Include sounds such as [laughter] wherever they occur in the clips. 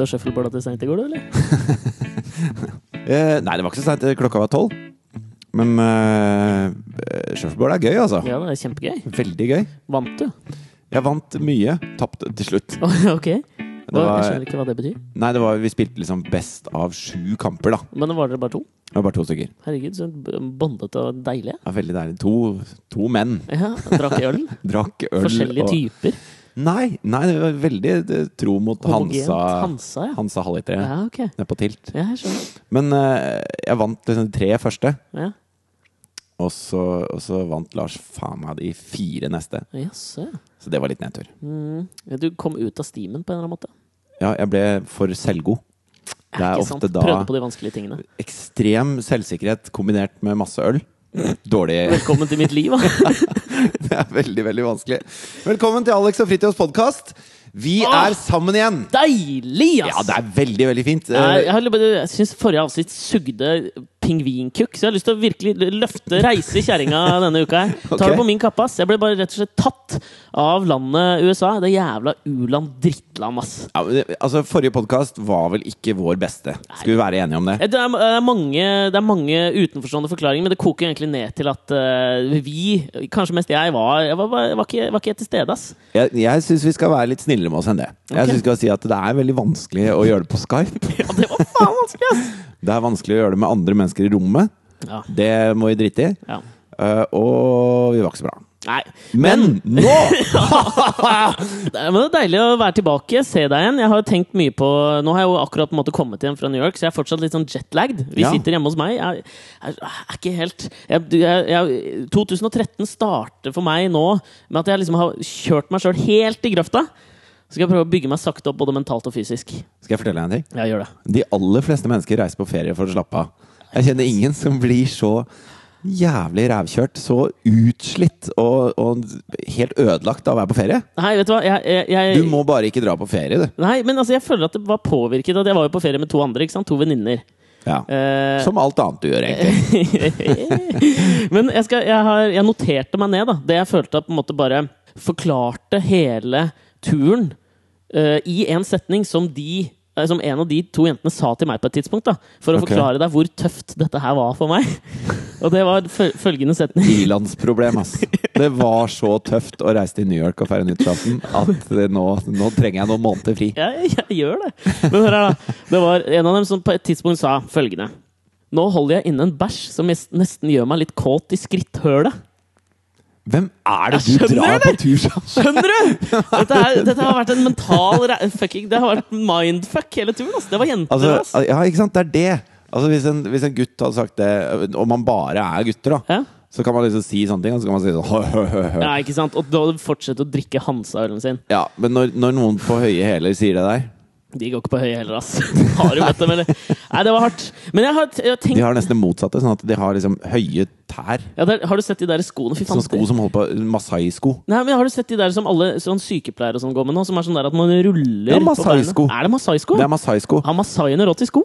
Bytta shuffleboarda til seint i går, du, eller? [laughs] Eh, nei, det var ikke så seint. Klokka var tolv. Men uh, shuffleboard er gøy, altså. Ja, det er kjempegøy. Veldig gøy. Vant du? Jeg vant mye. Tapte til slutt. [laughs] ok. Var- jeg skjønner ikke hva det betyr. Nei, det var, vi spilte liksom best av sju kamper, da. Men var dere bare to? Det var bare to stykker. Herregud, så bondete og deilige. Ja, veldig deilig. To, to menn Ja, Drakk øl. [laughs] drakk øl. Forskjellige og- typer. Nei, nei, det var veldig tro mot Homogent. Hansa. Hansa, ja. Hansa halvlitere Ja, okay. nede på Tilt. Ja, jeg. Men eh, jeg vant liksom tre første, Ja. og så, og så vant Lars faen meg de fire neste. Jaså. Så det var litt nedtur. Mm. Du kom ut av stimen på en eller annen måte? Ja, jeg ble for selvgod. Det er Ikke ofte sant? da Prøvde på de vanskelige tingene. ekstrem selvsikkerhet kombinert med masse øl. [laughs] Dårlig Velkommen til mitt liv, da. [laughs] [laughs] Det er veldig, veldig vanskelig. Velkommen til Alex og Fritjofs podkast. Vi Åh! er sammen igjen! Deilig, ass! Ja, det er veldig, veldig fint. Jeg, jeg, jeg syns forrige avsnitt sugde pingvinkukk, så jeg har lyst til å virkelig løfte reise kjerringa denne uka. her Tar Ok. det på min kappe, ass. Jeg ble bare rett og slett tatt av landet USA. Det jævla u-land drittland, ass. Ja, altså, Forrige podkast var vel ikke vår beste. Skal vi være enige om det? Eh, Det er, det er, mange, det er mange utenforstående forklaringer, men det koker egentlig ned til at uh, vi, kanskje mest jeg, var, jeg var, var, ikke, var ikke til stede, ass. Jeg, jeg syns vi skal være litt snillere med oss enn det. Jeg okay. synes vi skal si at Det er veldig vanskelig å gjøre det på Skype. Ja, det var faen vanskelig, ass! [laughs] Det er vanskelig å gjøre det med andre mennesker i rommet. Ja. Det må vi drite i. ja. Uh, og vi var ikke så bra. Nei. Men nå [laughs] Det er, men det er deilig å være tilbake, se deg igjen. Jeg har tenkt mye på Nå har jeg jo akkurat på en måte kommet hjem fra New York, så jeg er fortsatt litt sånn jetlagd. Vi Ja. sitter hjemme hos meg. Jeg er, er ikke helt jeg, jeg, jeg, 2013 starter for meg nå med at jeg liksom har kjørt meg sjøl helt i grøfta. Så skal jeg prøve å bygge meg sakte opp både mentalt og fysisk. Skal jeg fortelle deg en ting? Ja, gjør det. De aller fleste mennesker reiser på ferie for å slappe av. Jeg kjenner ingen som blir så jævlig rævkjørt, så utslitt og, og helt ødelagt av å være på ferie. Nei, vet du hva? Jeg, jeg, jeg, Du må bare ikke dra på ferie, du. Nei, men altså, jeg føler at det var påvirket at jeg var jo på ferie med to andre. ikke sant? To venninner. Ja. Uh... Som alt annet du gjør, egentlig. [laughs] Men jeg, skal, jeg, har, jeg noterte meg ned da det jeg følte at på en måte bare forklarte hele turen uh, i en setning som de som en av de to jentene sa til meg på et tidspunkt. da For å okay. forklare deg hvor tøft dette her var for meg. [laughs] Og det var følgende setning. Ilandsproblem, ass. Det var så tøft å reise til New York og feire nyttårsaften at det nå, nå trenger jeg noen måneder fri. Jeg, [laughs] jeg gjør det. Men hør her, da. Det var en av dem som på et tidspunkt sa følgende. Nå holder jeg inne en bæsj som nesten gjør meg litt kåt i skritthølet. Hvem er det du drar drar på tur sammen Skjønner du?! [laughs] Dette, er, dette har vært en mental fucking Det har vært mindfuck hele turen. Altså. Det var jenter. Altså, altså. ja, ikke sant? Det er det. Altså, hvis, en, hvis en gutt hadde sagt det, og man bare er gutter, da, Ja. så kan man liksom si sånne ting, og så kan man si sånn hø, hø, hø, hø. ja, ikke sant? Og da fortsette å drikke Hansa-ølen sin. Ja, men når, når noen på høye hæler sier det der De går ikke på høye heller, ass. Har du møtt dem, eller? Nei, det var hardt. Men jeg har, jeg har De har nesten det motsatte, sånn at de har liksom høye tær. ja, der, Har du sett de der skoene? Fy faen. Sånne sko som holder på Masai-sko. Nei, men Har du sett de der som alle sånn sykepleiere og sånn går med nå? Som er sånn der at man ruller Ja, Masai-sko. Er det Masai-sko? Det er Masai-sko. Har masaiene råd til sko?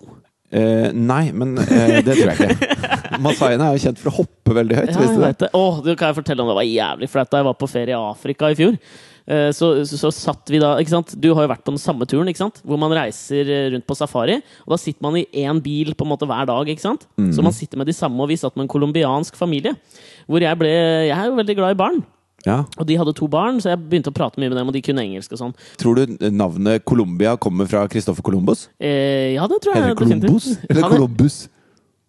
Eh, nei, men eh, det tror jeg ikke. [laughs] Masaiene er jo kjent for å hoppe veldig høyt. Ja, jeg du vet det. Åh, det kan jeg fortelle om det var jævlig flaut da jeg var på ferie i Afrika i fjor. Eh, Så, så, så satt vi da ikke sant? Du har jo vært på den samme turen, ikke sant? hvor man reiser eh, rundt på safari. Og da sitter man i én bil på en måte hver dag. ikke sant? Mm. Så man sitter med de samme, og vi satt med en colombiansk familie. Hvor jeg ble Jeg er jo veldig glad i barn. Ja. Og de hadde to barn, så jeg begynte å prate mye med dem, og de kunne engelsk og sånn. Tror du navnet Colombia kommer fra Christoffer Columbus? Eh, ja, det tror jeg Eller Columbus? Eller er- Columbus?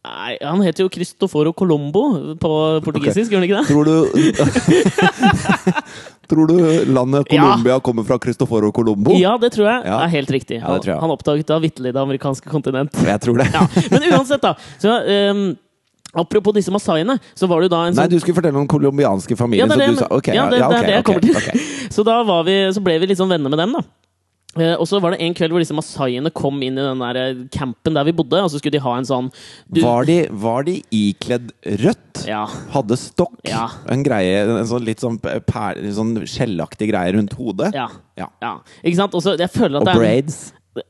nei, han heter jo Cristoforo Colombo på portugisisk, gjør han ikke det? Tror du [laughs] Tror du landet Colombia kommer fra Cristoforo Colombo? Ja, det tror jeg Ja. er helt riktig. Ja, det tror jeg. Han, han oppdaget da vitterlig det amerikanske kontinent. [laughs] Jeg tror det. Ja, Men uansett, da. Så, um, apropos disse masaiene, så var det jo da en sånn Nei, du skulle fortelle om den colombianske ja, familien. det er det, du sa ja, det, ja, det er det jeg kommer til. [laughs] Så da var vi, så ble vi litt sånn venner med dem, da. Eh, og så var det en kveld hvor disse masaiene kom inn i den der eh, campen der vi bodde, og så skulle de ha en sånn du, Var, de, var de ikledd rødt? Ja. Hadde stokk? Ja. En greie, en sånn litt sånn, per, sånn skjellaktig greie rundt hodet? Ja. Ja. Ikke sant? Og så jeg føler at Og det er braids?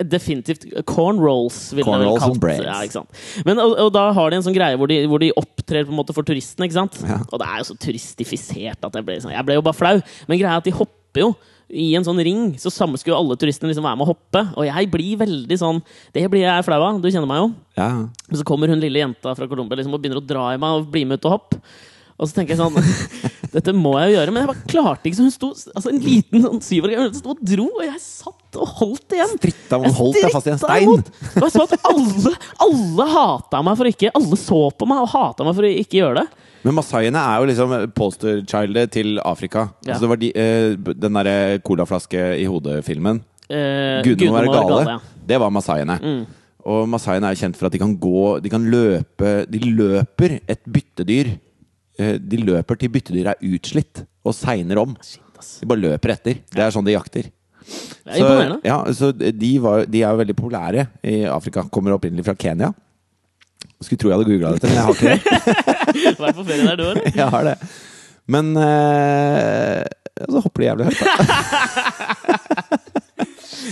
Definitivt. Cornrolls, ville jeg vel Cornrolls kalt. Ja? Men, og, og da har de en sånn greie hvor de, hvor de opptrer på en måte for turistene. ikke sant? Og det er jo så turistifisert at jeg ble sånn Jeg ble jo bare flau. Men greia er at de hopper jo i en sånn ring, så samme skulle alle turistene liksom være med å hoppe. Og jeg blir veldig sånn Det blir jeg flau av. Du kjenner meg jo. Ja. Men så kommer hun lille jenta fra Colombia liksom, og begynner å dra i meg og bli med ut og hoppe. Og så tenker jeg sånn [laughs] Dette må jeg jo gjøre. Men jeg bare klarte ikke. Så hun sto altså en liten sånn syv år gammel sto og dro, og jeg satt og holdt igjen. Stritta, Jeg holdt deg fast i en stein. imot. Og jeg så at alle, alle hata meg for ikke Alle så på meg og hata meg for å ikke gjøre det. Men masaiene er jo liksom posterchildet til Afrika. Ja. Altså det var de, uh, den derre colaflaske i hodet-filmen. Uh, Gudene må være gale. gale. ja. Mm. Det var masaiene. Og masaiene er kjent for at de kan gå De kan løpe De løper et byttedyr. Eh, De løper til byttedyret er utslitt og segner om. De bare løper etter. Det er sånn de jakter. Er ja, så de, var, de er jo veldig populære i Afrika. Kommer opprinnelig fra Kenya. Skulle tro jeg hadde googla dette, men jeg har ikke det. [laughs] Vært på ferie der, du òg? [laughs] Jeg har det. Men eh, så hopper de jævlig høyt, da. [laughs]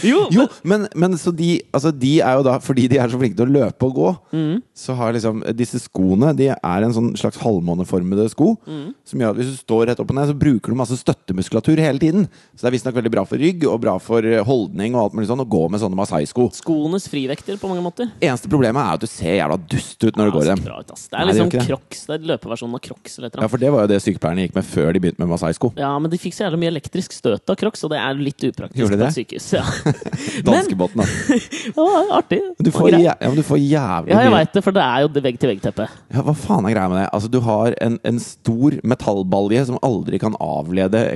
Jo, Jo, men, men så de, altså de er jo da Fordi de er så flinke til å løpe og gå, Mm. så har liksom disse skoene De er en sånn slags halvmåneformede sko. Mm. Som gjør at hvis du står rett opp og ned, så bruker du masse støttemuskulatur hele tiden. Så det er visstnok veldig bra for rygg og bra for eh, holdning og alt mulig sånn å gå med sånne Masai-sko. skoenes frivekter på mange måter. Eneste problemet er at du ser jævla dust ut når du går i dem. ut. Det er liksom ikke det. crocs. Det er løpeversjonen av crocs. Ja, for det var jo det sykepleierne gikk med før de begynte med Masai-sko. Ja, men de fikk så jævla mye elektrisk støt av crocs, og det er litt upraktisk på et sykehus. [laughs] Ja. [laughs] Danskebåten, da. [laughs] var artig. Du får, ja, men du får jævlig Ja, jeg veit det, for det er jo vegg-til-vegg-teppet. Ja, hva faen er greia med det? Altså, du har en, en stor metallbalje som aldri kan avlede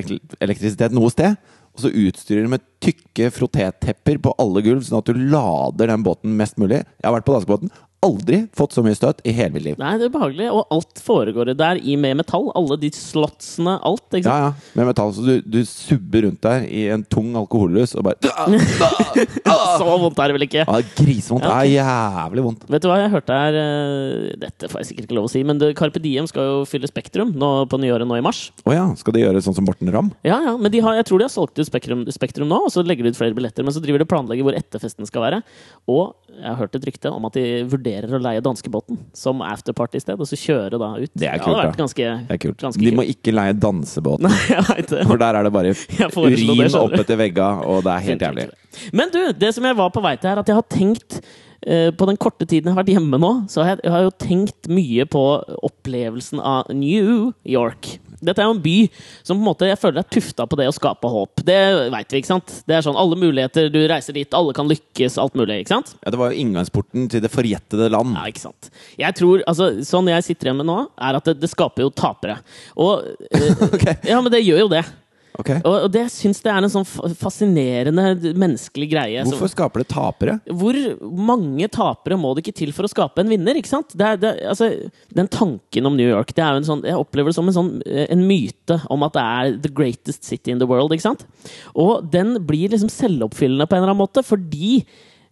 elektrisitet noe sted. Og så utstyrer du med tykke frottétepper på alle gulv, sånn at du lader den båten mest mulig. Jeg har vært på danskebåten. Aldri fått så mye støt i hele mitt liv. Nei, det er behagelig, og alt foregår der i med metall. Alle de slotsene, alt. ikke sant? ja, ja. med metall. Så du, du subber rundt der i en tung alkoholrus og bare [laughs] [laughs] Så vondt er det vel ikke? Ja, Grisevondt. Det er jævlig vondt. Vet du hva jeg hørte her eh, Dette får jeg sikkert ikke lov å si, men det, Carpe Diem skal jo fylle Spektrum nå, på nyåret nå i mars. Å ja, skal de gjøre sånn som Borten Ramm? Ja, ja, men de har, jeg tror de har solgt ut Spektrum, Spektrum nå, og så legger de ut flere billetter. Men så driver de og planlegger hvor etterfesten skal være. Og jeg har hørt et rykte om at de vurderer å leie danskebåten som afterparty-sted, og så kjøre da ut. Det er Ja, det ganske, Det er kult. De må ikke leie dansebåten. Det. For der er det bare [laughs] det, urin skjønner opp etter vegga, og det er helt jævlig. Men du, det som jeg var på vei til her, at jeg har tenkt på den korte tiden jeg har vært hjemme nå, så har jeg, jeg har jo tenkt mye på opplevelsen av New York. Dette er jo en by som på en måte jeg føler er tufta på det å skape håp. Det veit vi, ikke sant? Det er sånn alle muligheter, du reiser dit, alle kan lykkes, alt mulig. ikke sant? Ja, det var jo inngangsporten til det forjettede land. Ja, ikke sant. Jeg tror, altså, Sånn jeg sitter hjemme nå, er at det, det skaper jo tapere. Og [laughs] okay. Ja, men det gjør jo det. Ok. Og, og det syns jeg er en sånn fascinerende menneskelig greie. som- Hvorfor skaper det tapere? hvor mange tapere må det ikke til for å skape en vinner? ikke sant? Det det, altså, den tanken om New York det er jo en sånn, Jeg opplever det som en, sånn, eh, en myte om at det er the greatest city in the world. ikke sant? Og den blir liksom selvoppfyllende på en eller annen måte, fordi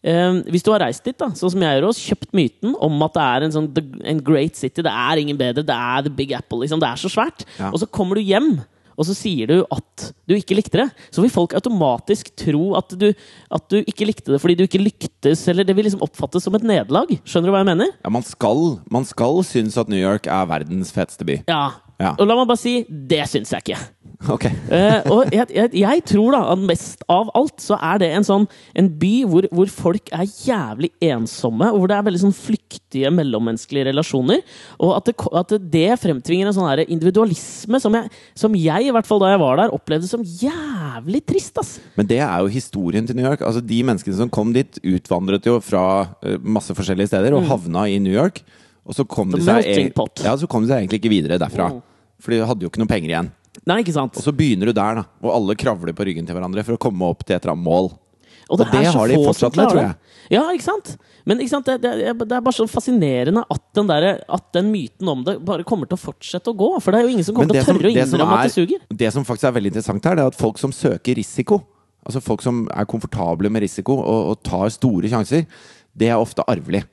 eh, hvis du har reist dit, da, sånn som jeg gjør, og kjøpt myten om at det er en, sånn, the- en great city, det er ingen bedre, det er the big apple, liksom, det er så svært, Ja. og så kommer du hjem. Og så sier du at du ikke likte det. Så vil folk automatisk tro at du, at du ikke likte det fordi du ikke lyktes, eller det vil liksom oppfattes som et nederlag. Skjønner du hva jeg mener? Ja, man skal, man skal synes at New York er verdens feteste by. Ja. Ja. Og la meg bare si det syns jeg ikke. Ok. uh, [laughs] og jeg, jeg, jeg tror da at mest av alt så er det en sånn en by hvor, hvor folk er jævlig ensomme, og hvor det er veldig sånn flyktige mellommenneskelige relasjoner. Og at det, at det fremtvinger en sånn individualisme som jeg, som jeg, i hvert fall da jeg var der, opplevde som jævlig trist. ass. Men det er jo historien til New York. Altså De menneskene som kom dit, utvandret jo fra eh, masse forskjellige steder og havna i New York. Og så kom, de seg, ja, så kom de seg egentlig ikke videre derfra. Oh. For de hadde jo ikke noe penger igjen. Nei, ikke sant? Og så begynner du der, da. Og alle kravler på ryggen til hverandre for å komme opp til et eller annet mål. Og det, Og det har de fortsatt med, tror jeg. Ja, ikke sant? Men ikke sant? Det, det, det er bare så fascinerende at den, der, at den myten om det bare kommer til å fortsette å gå. For det er jo ingen som kommer til å som- tørre å som innrømme er- at det suger. Det som faktisk er veldig interessant her, det er at folk som søker risiko, altså folk som er komfortable med risiko og, og tar store sjanser, det er ofte arvelig.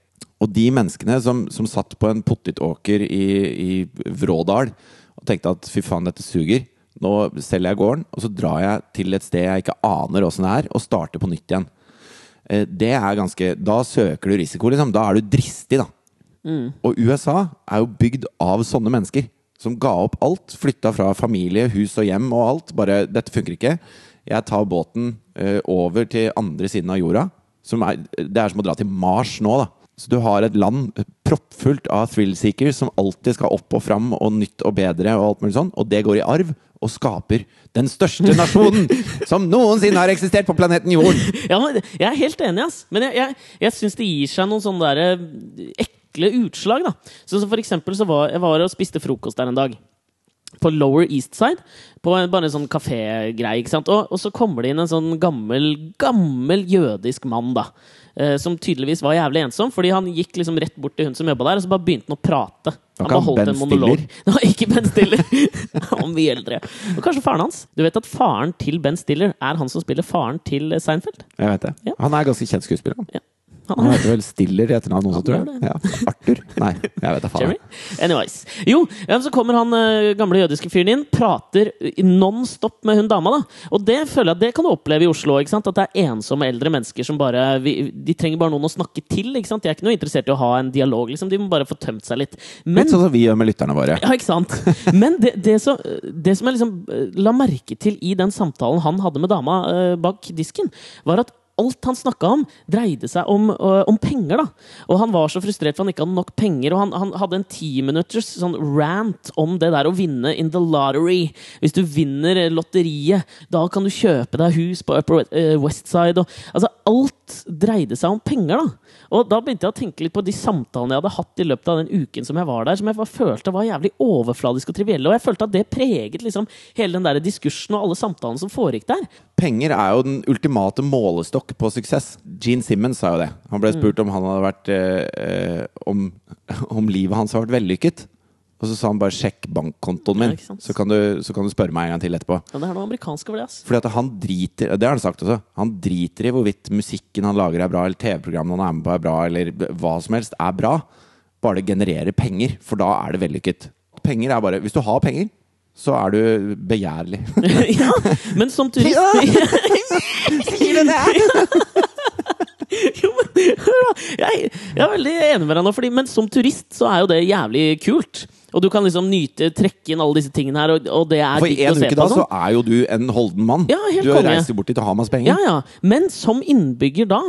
Og de menneskene som, som satt på en potetåker i, i Vrådal og tenkte at fy faen, dette suger, nå selger jeg gården, og så drar jeg til et sted jeg ikke aner åssen det er, og starter på nytt igjen. Eh, Det er ganske Da søker du risiko, liksom. Da er du dristig, da. Og USA er jo bygd av sånne mennesker. Som ga opp alt. Flytta fra familie, hus og hjem og alt. Bare 'Dette funker ikke. jeg tar båten eh, over til andre siden av jorda. Som er, det er som å dra til Mars nå, da. Så du har et land proppfullt av thrill-seekers som alltid skal opp og fram og nytt og bedre, og alt mulig sånn, og det går i arv. Og skaper den største [laughs] nasjonen som noensinne har eksistert på planeten Jorden! [laughs] Ja, Jeg er helt enig, ass. Men jeg, jeg, jeg syns det gir seg noen sånne der, eh, ekle utslag. da så, så For eksempel så var jeg var og spiste frokost der en dag. På Lower East Side. På en, bare en sånn kafégreie. Og, og så kommer det inn en sånn gammel, gammel jødisk mann, da. Eh, som tydeligvis var jævlig ensom, fordi han gikk liksom rett bort til hun som jobba der, og så bare begynte han å prate. Han bare holdt Ben en monolog. Stiller? [laughs] Var ikke Ben Stiller! [laughs] Han var mye eldre. Og kanskje faren hans. Du vet at faren til Ben Stiller er han som spiller faren til Seinfeld? Jeg vet det. Ja. Han er ganske kjent skuespiller. Han, Ja. Han er heter vel Stiller i etternavn også, tror jeg. Ja. Arthur? Nei, jeg vet da faen. Anyways. Jo, så kommer han eh, gamle jødiske fyren inn, prater non stop med hun dama. da Og det føler jeg det kan du oppleve i Oslo. ikke sant? At det er ensomme eldre mennesker som bare De trenger bare noen å snakke til. ikke sant? De er ikke noe interessert i å ha en dialog. liksom De må bare få tømt seg litt. Men Litt sånn som vi gjør med lytterne våre. ja, ikke sant? Men det, det, som, det som jeg liksom eh, la merke til i den samtalen han hadde med dama eh, bak disken, var at alt han snakka om, dreide seg om, uh, om penger. da. Og han var så frustrert for han ikke hadde nok penger. Og han, han hadde en timinutters sånn rant om det der å vinne in the lottery. Hvis du vinner lotteriet, da kan du kjøpe deg hus på Upper West Side. Og, altså, alt dreide seg om penger, da. Og da begynte jeg å tenke litt på de samtalene jeg hadde hatt i løpet av den uken som jeg var der, som jeg følte var jævlig overfladiske og trivielle. Og jeg følte at det preget liksom hele den der diskursen og alle samtalene som foregikk der. Penger er jo den ultimate målestokk på suksess. Gene Simmons sa jo det. Han ble spurt om han hadde vært eh, eh, om, [laughs] om livet hans har vært vellykket. Og så sa han bare 'sjekk bankkontoen min', Ja, så, kan du, så kan du spørre meg en gang til etterpå. Ja, det er noe amerikansk over det, ass. Fordi at han driter Det har han sagt også. Han driter i hvorvidt musikken han lager er bra, eller TV-programmene han er med på er bra, eller hva som helst er bra. Bare det genererer penger, for da er det vellykket. Penger er bare Hvis du har penger, så er du begjærlig. [laughs] ja, men som turist [laughs] Sier du det? [laughs] jo, men, hør da. jeg, jeg er veldig enig med deg nå, fordi, men som turist så er jo det jævlig kult. Og du kan liksom nyte, trekke inn alle disse tingene her, og, og det er For en uke da så sånn. er jo du en holden mann. Ja, helt du konge. reist bort dit og har masse penger. Ja, ja. Men som innbygger da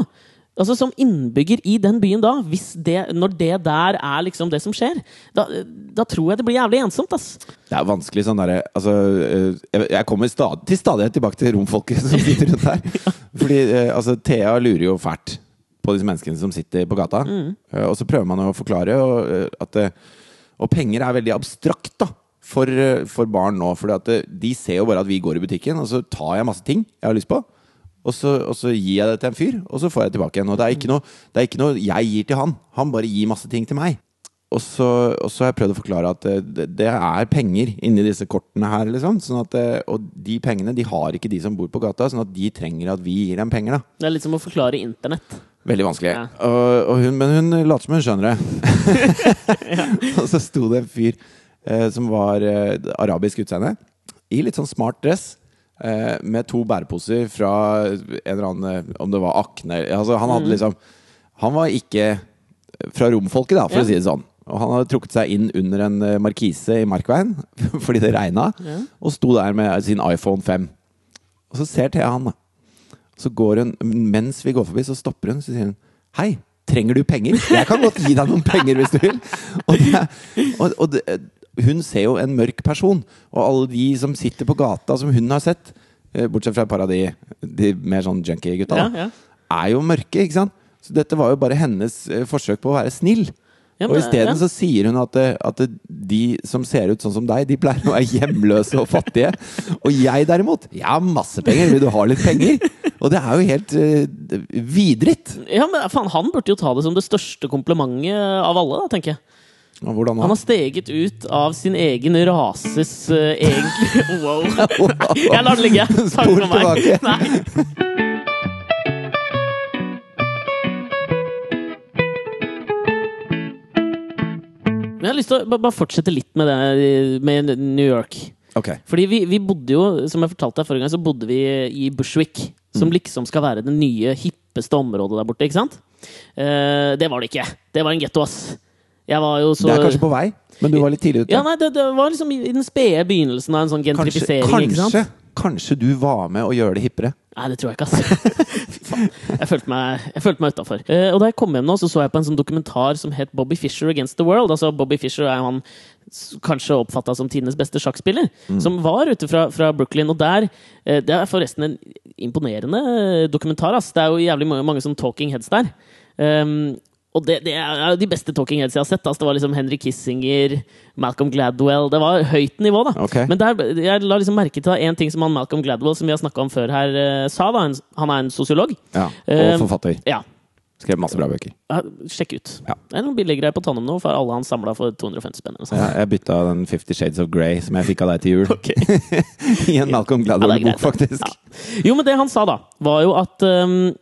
Altså Som innbygger i den byen da, hvis det, når det der er liksom det som skjer, da, da tror jeg det blir jævlig ensomt. ass. Det er vanskelig sånn derre altså, eh, jeg, jeg kommer stad, til stadighet tilbake til romfolket som sitter rundt her. [laughs] Fordi eh, altså, Thea lurer jo fælt på disse menneskene som sitter på gata. Mm. Eh, Og så prøver man å forklare og, at Og penger er veldig abstrakt da for, for barn nå. For de ser jo bare at vi går i butikken, og så tar jeg masse ting jeg har lyst på. Og så, og så gir jeg det til en fyr, og så får jeg det tilbake igjen. Og det er ikke noe, det er ikke noe jeg gir til han. Han bare gir masse ting til meg. Og så, og så har jeg prøvd å forklare at eh, det, det er penger inni disse kortene her. Liksom. Sånn at, eh, og de pengene de har ikke de som bor på gata, sånn at de trenger at vi gir dem penger. da Det er litt som å forklare internett. Veldig vanskelig. Ja. Og, og hun, men hun later som hun skjønner det. [laughs] [laughs] og så sto det en fyr eh, som var eh, arabisk utseende, i litt sånn smart dress. Eh, med to bæreposer fra en eller annen eh, Om det var Akne altså, Han hadde liksom Han var ikke fra romfolket, da, for Ja. å si det sånn. Og han hadde trukket seg inn under en eh, markise i Markveien [laughs] fordi det regna, Ja. og sto der med sin iPhone 5. Og så ser Thea han, da. Så går hun, mens vi går forbi, så stopper hun, så sier hun Hei, trenger du penger? Jeg kan godt gi deg noen penger hvis du vil. [laughs] Og, det, og, og det, hun ser jo en mørk person, og alle de som sitter på gata som hun har sett, eh, bortsett fra et par av de, de mer sånn junkie-gutta, Ja, ja. er jo mørke, ikke sant? Så dette var jo bare hennes eh, forsøk på å være snill. Ja, og men- isteden ja. så sier hun at, eh, at de som ser ut sånn som deg, de pleier å være hjemløse og fattige. Og jeg derimot, jeg har masse penger. Vil du ha litt penger? Og det er jo helt uh, vidritt. Ja, men faen, Han burde jo ta det som det største komplimentet av alle, da, tenker jeg. Hvordan Han har steget ut av sin egen rases uh, egentlig [laughs] Wow. Jeg lar det ligge. [laughs] Takk for meg. Nei. Men jeg har lyst til å bare fortsette litt med det med New York. Okay. Fordi vi, vi bodde jo, som jeg fortalte deg forrige gang, så bodde vi i Bushwick. Som liksom skal være det nye, hippeste området der borte, ikke sant? Uh, det var det ikke. Det var en getto, ass. Jeg var jo så Det er kanskje på vei, men du var litt tidlig ute. Ja, nei, det, det var liksom i den spede begynnelsen av en sånn kanskje, gentrifisering. ikke sant? kanskje kanskje du var med å gjøre det hippere? Nei, det tror jeg ikke. [laughs] Fy faen. Jeg følte meg, jeg følte meg utafor. Eh, og da jeg kom hjem nå, så så jeg på en sånn dokumentar som het Bobby Fischer Against the World. Altså, Bobby Fischer er han kanskje oppfatta som tidenes beste sjakkspiller, som var ute fra, fra Brooklyn. Og der eh, Det er forresten en imponerende dokumentar. Ass. Det er jo jævlig mange, mange sånn talking heads der. Um, og det, det er jo de beste talking heads jeg har sett. Altså, det var liksom Henry Kissinger, Malcolm Gladwell Det var høyt nivå, da. Okay. Men der, jeg la liksom merke til en ting som han Malcolm Gladwell, som vi har snakka om før her, eh, sa. da Han, er en sosiolog. Ja, Eh, Og forfatter. Ja, Skrev masse bra bøker. ja, sjekk ut. Ja. Det er noen billiggreier på Tannum nå, for alle han samla for 250 spenn. Ja. Jeg, bytta den Fifty Shades of Grey som jeg fikk av deg til jul. [laughs] I en Malcolm Gladwell-bok, faktisk. Jo, men det han sa, da, var jo at um,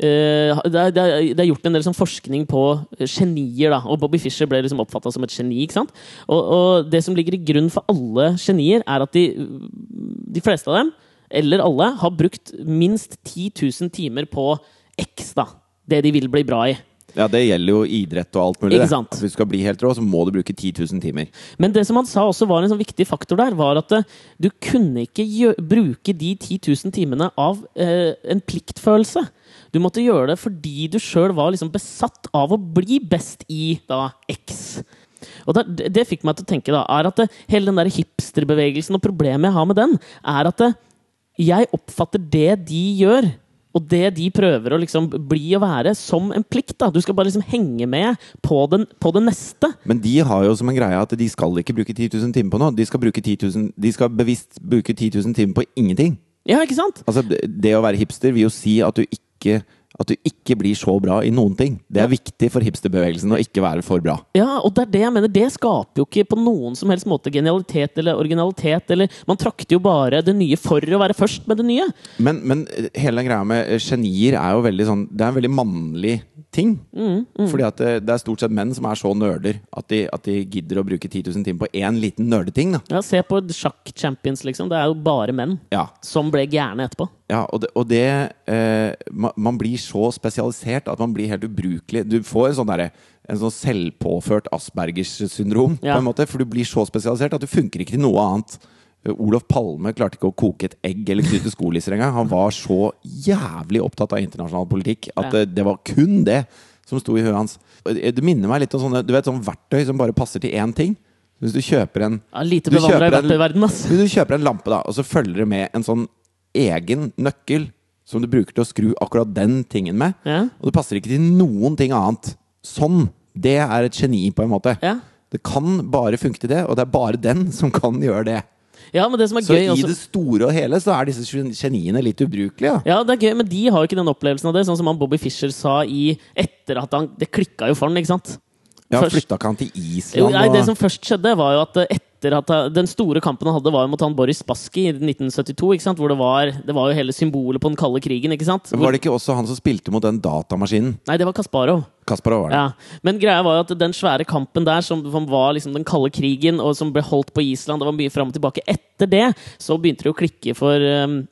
eh, det, er, det, er, det er gjort en del sånn forskning på genier, da. Og Bobby Fischer ble liksom oppfatta som et geni. ikke sant? Og, og det som ligger i grunn for alle genier, er at de, de fleste av dem, eller alle, har brukt minst 10 000 timer på X, da. Det de vil bli bra i. Ja, det gjelder jo idrett og alt mulig. Ikke sant? Hvis du skal bli helt rå, så må du bruke 10 000 timer. Men det som han sa også var en sånn viktig faktor der, var at eh, du kunne ikke bruke de 10 000 timene av eh, en pliktfølelse. Du måtte gjøre det fordi du sjøl var liksom besatt av å bli best i da X. Og det, det- det fikk meg til å tenke da, er at det, hele den der hipsterbevegelsen og problemet jeg har med den, er at det, jeg oppfatter det de gjør, og det de prøver å liksom bli og være, som en plikt. da. Du skal bare liksom henge med på, den, på det neste. Men de har jo som en greie at de skal ikke bruke 10 000 timer på noe. De skal, bruke 10 000, de skal bevisst bruke 10 000 timer på ingenting. Ja, ikke sant? Altså, det det å være hipster vil jo si at du ikke, at du ikke blir så bra i noen ting. Det er viktig for hipsterbevegelsen å ikke være for bra. Ja, og det er det jeg mener. Det skaper jo ikke på noen som helst måte genialitet eller originalitet. Eller Man trakter jo bare det nye for å være først med det nye. Men, men hele den greia med eh, genier er jo veldig sånn Det er en veldig mannlig ting. Fordi at det, det er stort sett menn som er så nerder at de, at de gidder å bruke 10 000 timer på én liten nerdeting. Ja, Se på sjakk-champions, liksom. Det er jo bare menn Ja, som ble gærne etterpå. Ja, og det, og det eh, Man blir så spesialisert at man blir helt ubrukelig. Du får en sånn derre en sånn selvpåført Aspergers syndrom, Ja. på en måte, for du blir så spesialisert at du funker ikke til noe annet. Eh, Olof Palme klarte ikke å koke et egg eller knytte skolisser engang. Han var så jævlig opptatt av internasjonal politikk at Ja. det, det var kun det som sto i huet hans. Det det minner meg litt om sånne du vet, sånn verktøy som bare passer til én ting. Hvis du kjøper en Ja, lite bevandra i kjøper en- ass. hvis du kjøper en lampe, da, og så følger det med en sånn egen nøkkel som du bruker til å skru akkurat den tingen med, Ja. og det passer ikke til noen ting annet. Sånn! Det er et geni, på en måte. Ja. Det kan bare funke til det, og det er bare den som kan gjøre det. ja, men det som er Så i også det store og hele så er disse gen- geniene litt ubrukelige. Ja. ja, det er gøy, men de har jo ikke den opplevelsen av det, sånn som han Bobby Fischer sa i Etter at han Det klikka jo for han, ikke sant? Ja, Først- Flytta ikke han til Jo, Island? nei, det som først skjedde, var jo at eh, etter at Den store kampen han hadde, var mot han Boris Baski i 1972. ikke sant? Hvor det var, det var jo hele symbolet på den kalde krigen. ikke sant? Hvor, Var det ikke også han som spilte mot den datamaskinen? Nei, det var Kasparov. Kasparov var det. Ja. Men greia var jo at den svære kampen der, som, var liksom den kalde krigen, og som ble holdt på Island, det var mye fram og tilbake. Etter det så begynte det å klikke for um,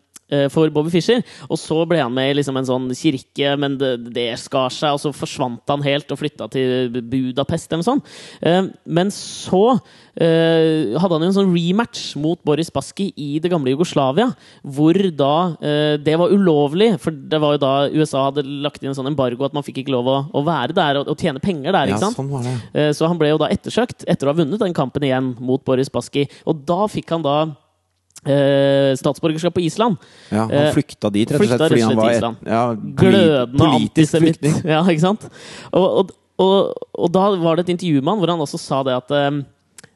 for Bobby Fischer. Og så ble han med i liksom en sånn kirke, men det, det skar seg, og så forsvant han helt og flytta til Budapest eller noe sånt. Eh, Men så eh, hadde han jo en sånn rematch mot Boris Baski i det gamle Jugoslavia, hvor da eh, det var ulovlig, for det var jo da USA hadde lagt inn en sånn embargo at man fikk ikke lov å, å være der og, og tjene penger der. Ikke sant? sånn var det. Eh, Så han ble jo da ettersøkt etter å ha vunnet den kampen igjen mot Boris Baski. Og da fikk han da eh, statsborgerskap på Island. Ja, han Eh, flykta dit, rett og slett, fordi han var et, ja, Glødende antisemitt. [laughs] Ja, ikke sant? Og, og, og, og da var det et intervju med han hvor han også sa det at eh,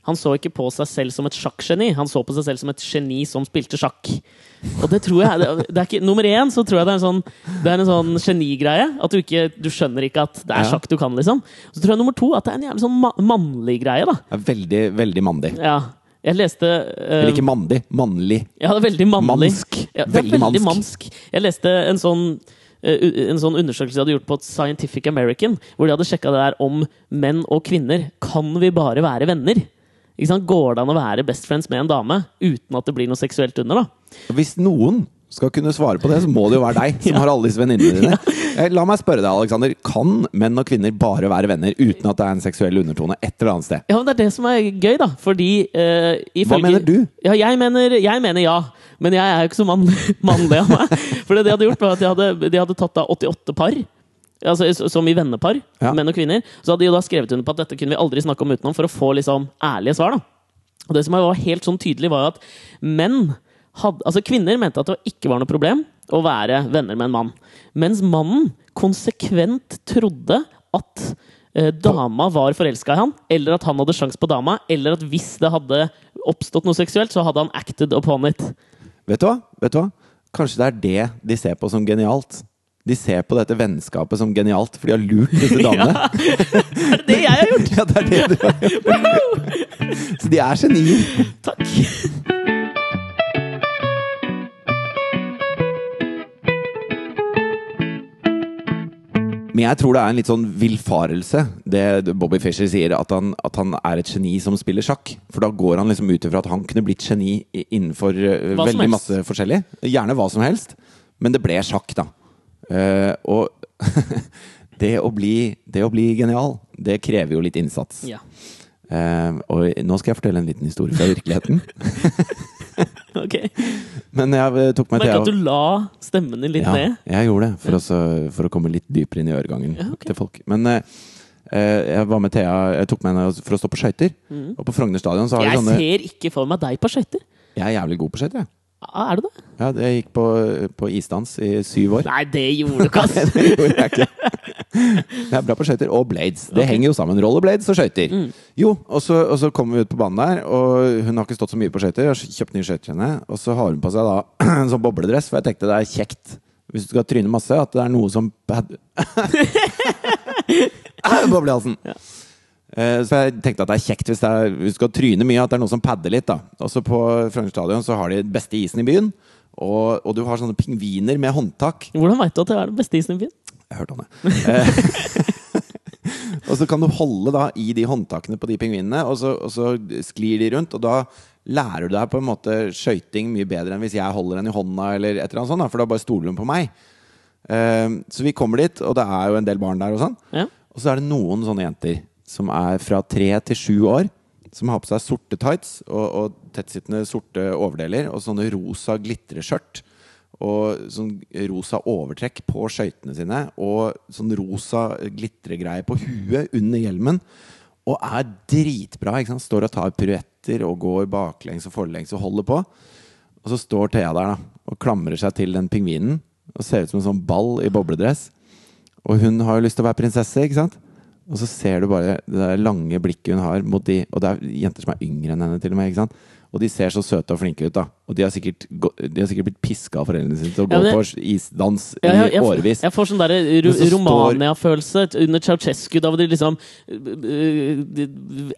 han så ikke på seg selv som et sjakkgeni, han så på seg selv som et geni som spilte sjakk. Og det tror jeg det, er ikke, Nummer én så tror jeg det er en sånn, det er en sånn genigreie. At du ikke du skjønner ikke at det er sjakk du kan, liksom. Så tror jeg nummer to at det er en jævlig sånn ma mannlig greie, da. Veldig, veldig mandig. Ja. Jeg leste uh, Eller ikke mandig, mannlig. Ja, det er veldig mannlig. Mansk. Ja, Veldig veldig mansk. mansk. Jeg leste en sånn eh, en sånn undersøkelse de hadde gjort på Scientific American, hvor de hadde sjekka det der om menn og kvinner. Kan vi bare være venner? Går det an å være best friends med en dame uten at det blir noe seksuelt under? da? Hvis noen skal kunne svare på det, så må det jo være deg som [laughs] har alle disse venninnene dine. Ja. La meg spørre deg, Alexander. Kan menn og kvinner bare være venner uten at det er en seksuell undertone et eller annet sted? Ja, men Det er det som er gøy, da. Fordi uh, ifølge mener du? Ja, jeg mener, jeg mener ja. Men jeg er jo ikke så mann, [laughs] mannlig av meg. For det de hadde gjort, var at de hadde, de hadde tatt da 88 par. Altså, som i vennepar, Ja. menn og kvinner. Så hadde de jo da skrevet under på at dette kunne vi aldri snakke om utenom, for å få liksom ærlige svar. da Og det som var helt sånn tydelig, var at menn hadde, Altså Kvinner mente at det ikke var noe problem å være venner med en mann. Mens mannen konsekvent trodde at eh, dama var forelska i han, eller at han hadde sjans på dama, eller at hvis det hadde oppstått noe seksuelt, så hadde han acted upon it. Vet du hva? Vet du hva? Kanskje det er det de ser på som genialt. De ser på dette vennskapet som genialt, for de har lurt disse [laughs] damene. ja, det det jeg har gjort? [laughs] Ja, det er det du har gjort. Så de er genier. Takk! Men jeg tror det er en litt sånn villfarelse, det Bobby Fischer sier, at han, at han er et geni som spiller sjakk. For da går han liksom ut ifra at han kunne blitt geni innenfor eh, veldig masse forskjellig. Gjerne hva som helst. Men det ble sjakk, da. Uh, og [laughs] det, å bli, det å bli genial, det krever jo litt innsats. Ja. Uh, og nå skal jeg fortelle en liten historie fra virkeligheten. [laughs] [laughs] Ok. Men jeg eh, tok meg Merker at du la stemmen din litt ja, ned. jeg gjorde det, for, å for å komme litt dypere inn i øregangen Ja, okay. til folk. Men eh, eh, jeg var med Thea Jeg tok med henne for å stå på skøyter. Og på Frogner stadion så har vi sånne Jeg ser ikke for meg deg på skøyter. Jeg er jævlig god på skøyter, jeg. Er du det? Ja, jeg gikk på, på isdans i syv år. Nei, det gjorde du ikke, ass! [laughs] det gjorde jeg ikke. Jeg er bra på skøyter og blades. Det Ok. Mm. henger jo sammen. Rollerblades og skøyter. Jo, og så, og så kommer vi ut på banen der, og hun har ikke stått så mye på skøyter. Jeg har kjøpt nye skøyter til henne, og så har hun på seg da [clears throat] en sånn bobledress, for jeg tenkte det er kjekt hvis du skal tryne masse, at det er noe som bad [laughs] [laughs] Boble i halsen. Ja. Eh, Så jeg tenkte at det er kjekt hvis, det er, hvis du skal tryne mye, at det er noen som padder litt. da Også på Frogner stadion så har de beste isen i byen. Og, og du har sånne pingviner med håndtak. Hvordan veit du at det er den beste isen i byen? Jeg hørte om det. Eh, [laughs] og så kan du holde da i de håndtakene på de pingvinene, og så, og så sklir de rundt. Og da lærer du deg på en måte skøyting mye bedre enn hvis jeg holder den i hånda, eller et eller annet sånt, da, for da bare stoler hun på meg. Uh, så vi kommer dit, og det er jo en del barn der og sånn. Ja. Og så er det noen sånne jenter som er fra tre til sju år, som har på seg sorte tights og, og tettsittende sorte overdeler og sånne rosa glitreskjørt. Og sånn rosa overtrekk på skøytene sine og sånn rosa glitregreie på huet under hjelmen. Og er dritbra. ikke sant? Står og tar piruetter og går baklengs og forlengs og holder på. Og så står Thea der da og klamrer seg til den pingvinen og ser ut som en sånn ball i bobledress. Og hun har jo lyst til å være prinsesse, ikke sant? Og så ser du bare det der lange blikket hun har mot de Og det er jenter som er yngre enn henne, til og med. Og de ser så søte og flinke ut, da. Og de har sikkert, de har sikkert blitt piska av foreldrene sine til å Ja, gå på isdans i Ja, jeg, jeg, årevis. jeg får sånn derre ro står- Romania-følelse under Ceaucescu, da hvor de liksom øh, de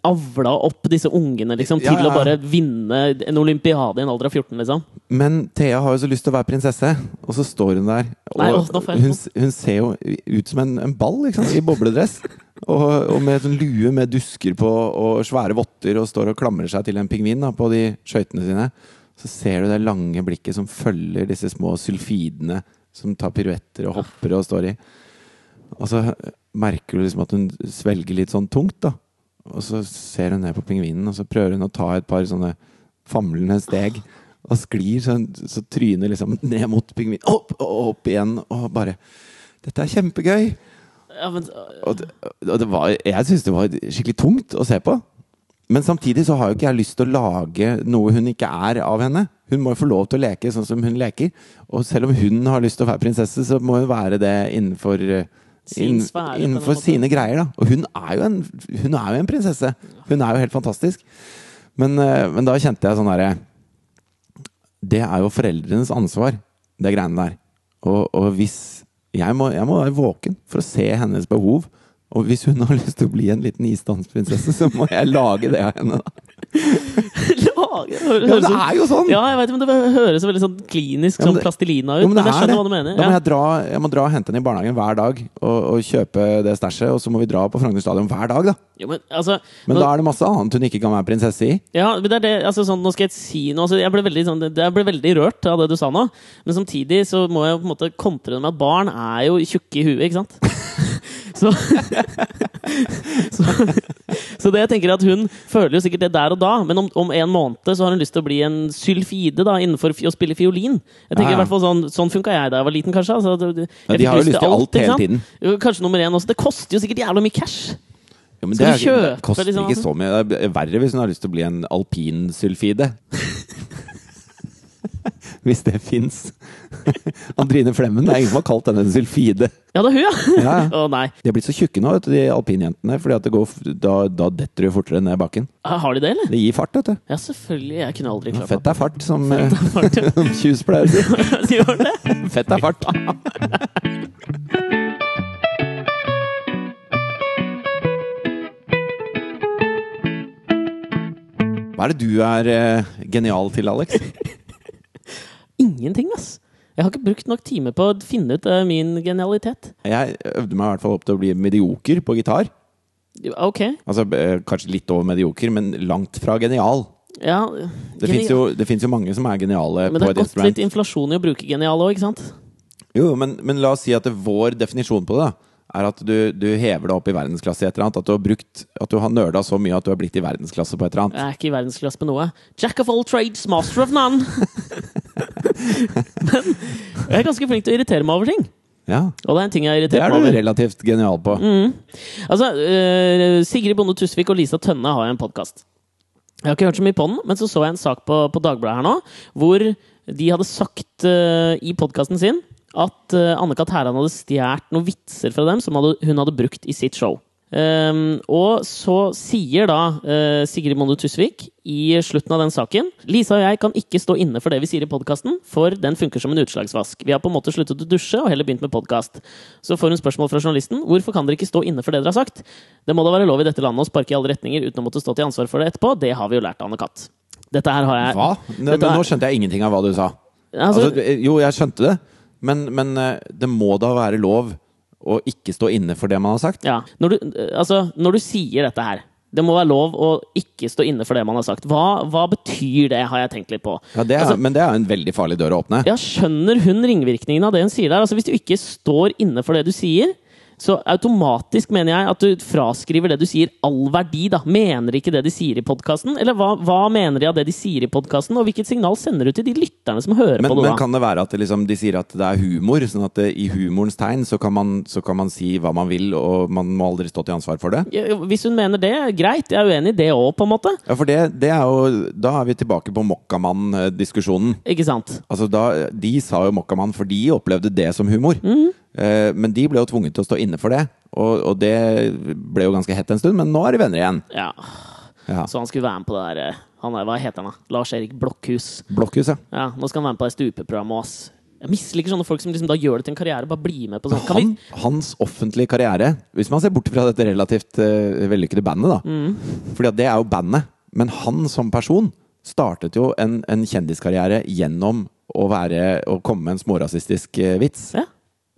avla opp disse ungene liksom, til Ja, å bare vinne en olympiade i en alder av 14, liksom. Men Thea har jo så lyst til å være prinsesse, og så står hun der. Og Nei, å, hun, hun ser jo ut som en, en ball sant? i bobledress. [laughs] Og, og med sånn lue med dusker på og svære votter og står og klamrer seg til en pingvin da, på de skøytene sine. Så ser du det lange blikket som følger disse små sylfidene som tar piruetter og hopper og står i. Og så merker du liksom at hun svelger litt sånn tungt, da. Og så ser hun ned på pingvinen, og så prøver hun å ta et par sånne famlende steg. Og sklir så, så trynet liksom ned mot pingvinen. Opp og opp igjen. Og bare Dette er kjempegøy! Ja, men, Og det, og det var, jeg syns det var skikkelig tungt å se på. Men samtidig så har jo ikke jeg lyst til å lage noe hun ikke er av henne. Hun må jo få lov til å leke sånn som hun leker. Og selv om hun har lyst til å være prinsesse, så må hun være det innenfor eh, inn- innenfor sine greier, da. Og hun er jo en, hun er jo en prinsesse. Hun er jo helt fantastisk. Men, eh, men da kjente jeg sånn herre Det er jo foreldrenes ansvar, det greiene der. Og, og hvis jeg må, jeg må være våken for å se hennes behov. Og hvis hun har [laughs] lyst til å bli en liten isdansprinsesse, så må jeg lage det av henne. da. [laughs] lage det Ja, det er jo sånn! Ja, jeg vet, men det høres veldig sånn klinisk Ja, sånn det- plastilina ut. Jo, men men, jeg er skjønner det. hva du mener. Da må jeg, dra, jeg må dra og hente henne i barnehagen hver dag og, og kjøpe det stæsjet, og så må vi dra på Frogner stadion hver dag, da. Jo, men altså Men nå- da er det masse annet hun ikke kan være prinsesse i. Ja, men det er det, altså sånn, nå skal jeg si noe altså, jeg, ble veldig, sånn, jeg ble veldig rørt av det du sa nå. Men samtidig så må jeg på en måte kontre det med at barn er jo tjukke i huet, ikke sant? [laughs] så, [laughs] så, så det jeg tenker er at hun føler jo sikkert det der og da, men om, om en måned så har hun lyst til å bli en sylfide da, innenfor å spille fiolin. Jeg tenker i hvert fall sånn, sånn funka jeg da jeg var liten, kanskje. Altså, det- Ja, de har jo lyst til alt alt hele tiden. Kanskje nummer én også. Det koster jo sikkert jævla mye cash. Ja, men Skal det, du er, kjøpe, det koster liksom, ikke så mye. Det er verre hvis hun har lyst til å bli en alpinsylfide. [laughs] [laughs] hvis det fins. [laughs] Andrine Flemmen, det er ingen som har kalt henne en sylfide. Ja, det er hun, ja! [laughs] Ja, ja. Å nei. De har blitt så tjukke nå, vet du, de alpinjentene, fordi at det går, da, da detter du fortere ned bakken. Ah, Har de det, eller? Det gir fart, vet du. Ja, selvfølgelig. Jeg kunne aldri klart Fett er fart, som ja. Kjus pleier å si. Fett er fart. Hva er det du er eh, genial til, Alex? Ingenting, ass. Jeg har ikke brukt nok timer på å finne ut uh, min genialitet. Jeg øvde meg i hvert fall opp til å bli medioker på gitar. Ok. Altså eh, Kanskje litt over medioker, men langt fra genial. Ja, Det fins jo, jo mange som er geniale Men det har gått litt inflasjon i å bruke genial òg, ikke sant? Jo, men, men la oss si at det, vår definisjon på det da, er at du, du hever deg opp i verdensklasse i et eller annet. At du har brukt At du har nerda så mye at du har blitt i verdensklasse på et eller annet. Jeg er ikke i verdensklasse på noe. Jack of all trades, master of none! [laughs] Men jeg er ganske flink til å irritere meg over ting. Ja, Og det er en ting jeg har Det er du relativt genial på. Altså, uh, Sigrid Bonde Tusvik og Lisa Tønne har jo en podkast. Jeg har ikke hørt så mye på den, men så så jeg en sak på, på Dagbladet her nå, hvor de hadde sagt uh, i podkasten sin at uh, Anne-Kat. Hærland hadde stjålet noen vitser fra dem som hun hadde brukt i sitt show. Um, og så sier da uh, Sigrid Monde Tusvik i slutten av den saken Lisa og jeg kan ikke stå inne for det vi sier i podkasten, for den funker som en utslagsvask. Vi har på en måte sluttet å dusje og heller begynt med podkast. Så får hun spørsmål fra journalisten hvorfor kan dere ikke stå inne for det dere har sagt. Det må da være lov i dette landet å sparke i alle retninger uten å måtte stå til ansvar for det etterpå. Det har vi jo lært Anne-Kat. Dette her har jeg Hva? Ne, men nå skjønte jeg ingenting av hva du sa. Altså, Altså, jo, jeg skjønte det, men, men eh, det må da være lov å ikke stå inne for det man har sagt? Ja, når du, eh, altså, når du sier dette her Det må være lov å ikke stå inne for det man har sagt. Hva, hva betyr det, har jeg tenkt litt på. Ja, det er, Altså- men det er en veldig farlig dør å åpne. Ja, Skjønner hun ringvirkningen av det hun sier der? Altså, hvis du ikke står inne for det du sier, så automatisk mener jeg at du fraskriver det du sier, all verdi. da. Mener ikke det de sier i podkasten? Eller hva, hva mener de av det de sier i podkasten? Og hvilket signal sender du til de lytterne som hører Men, på det? men da? kan det være at det liksom, de sier at det er humor, sånn at det, i humorens tegn så kan, man, så kan man si hva man vil, og man må aldri stå til ansvar for det? Hvis hun mener det, greit. Jeg er uenig i det òg, på en måte. Ja, for det, det er jo Da er vi tilbake på Mokkamann-diskusjonen. Ikke sant? Altså da, De sa jo Mokkamann, for de opplevde det som humor. Mhm. Eh, men de ble jo tvunget til å stå inne for det, og, og det ble jo ganske hett en stund. Men nå er de venner igjen. Ja. Ja. Så han skulle være med på det der eh, han er, Hva heter han, da? Lars-Erik Blokhus. Blokkhus, Ja, ja. Nå skal han være med på det stupeprogrammet òg. Jeg misliker sånne folk som liksom da gjør det til en karriere. Bare bli med på sånt. Kan Han, hans offentlige karriere, hvis man ser bort fra dette relativt uh, vellykkede bandet, da. Mm. Fordi det er jo bandet. Men han som person startet jo en, en kjendiskarriere gjennom å, være, å komme med en smårasistisk uh, vits. ja.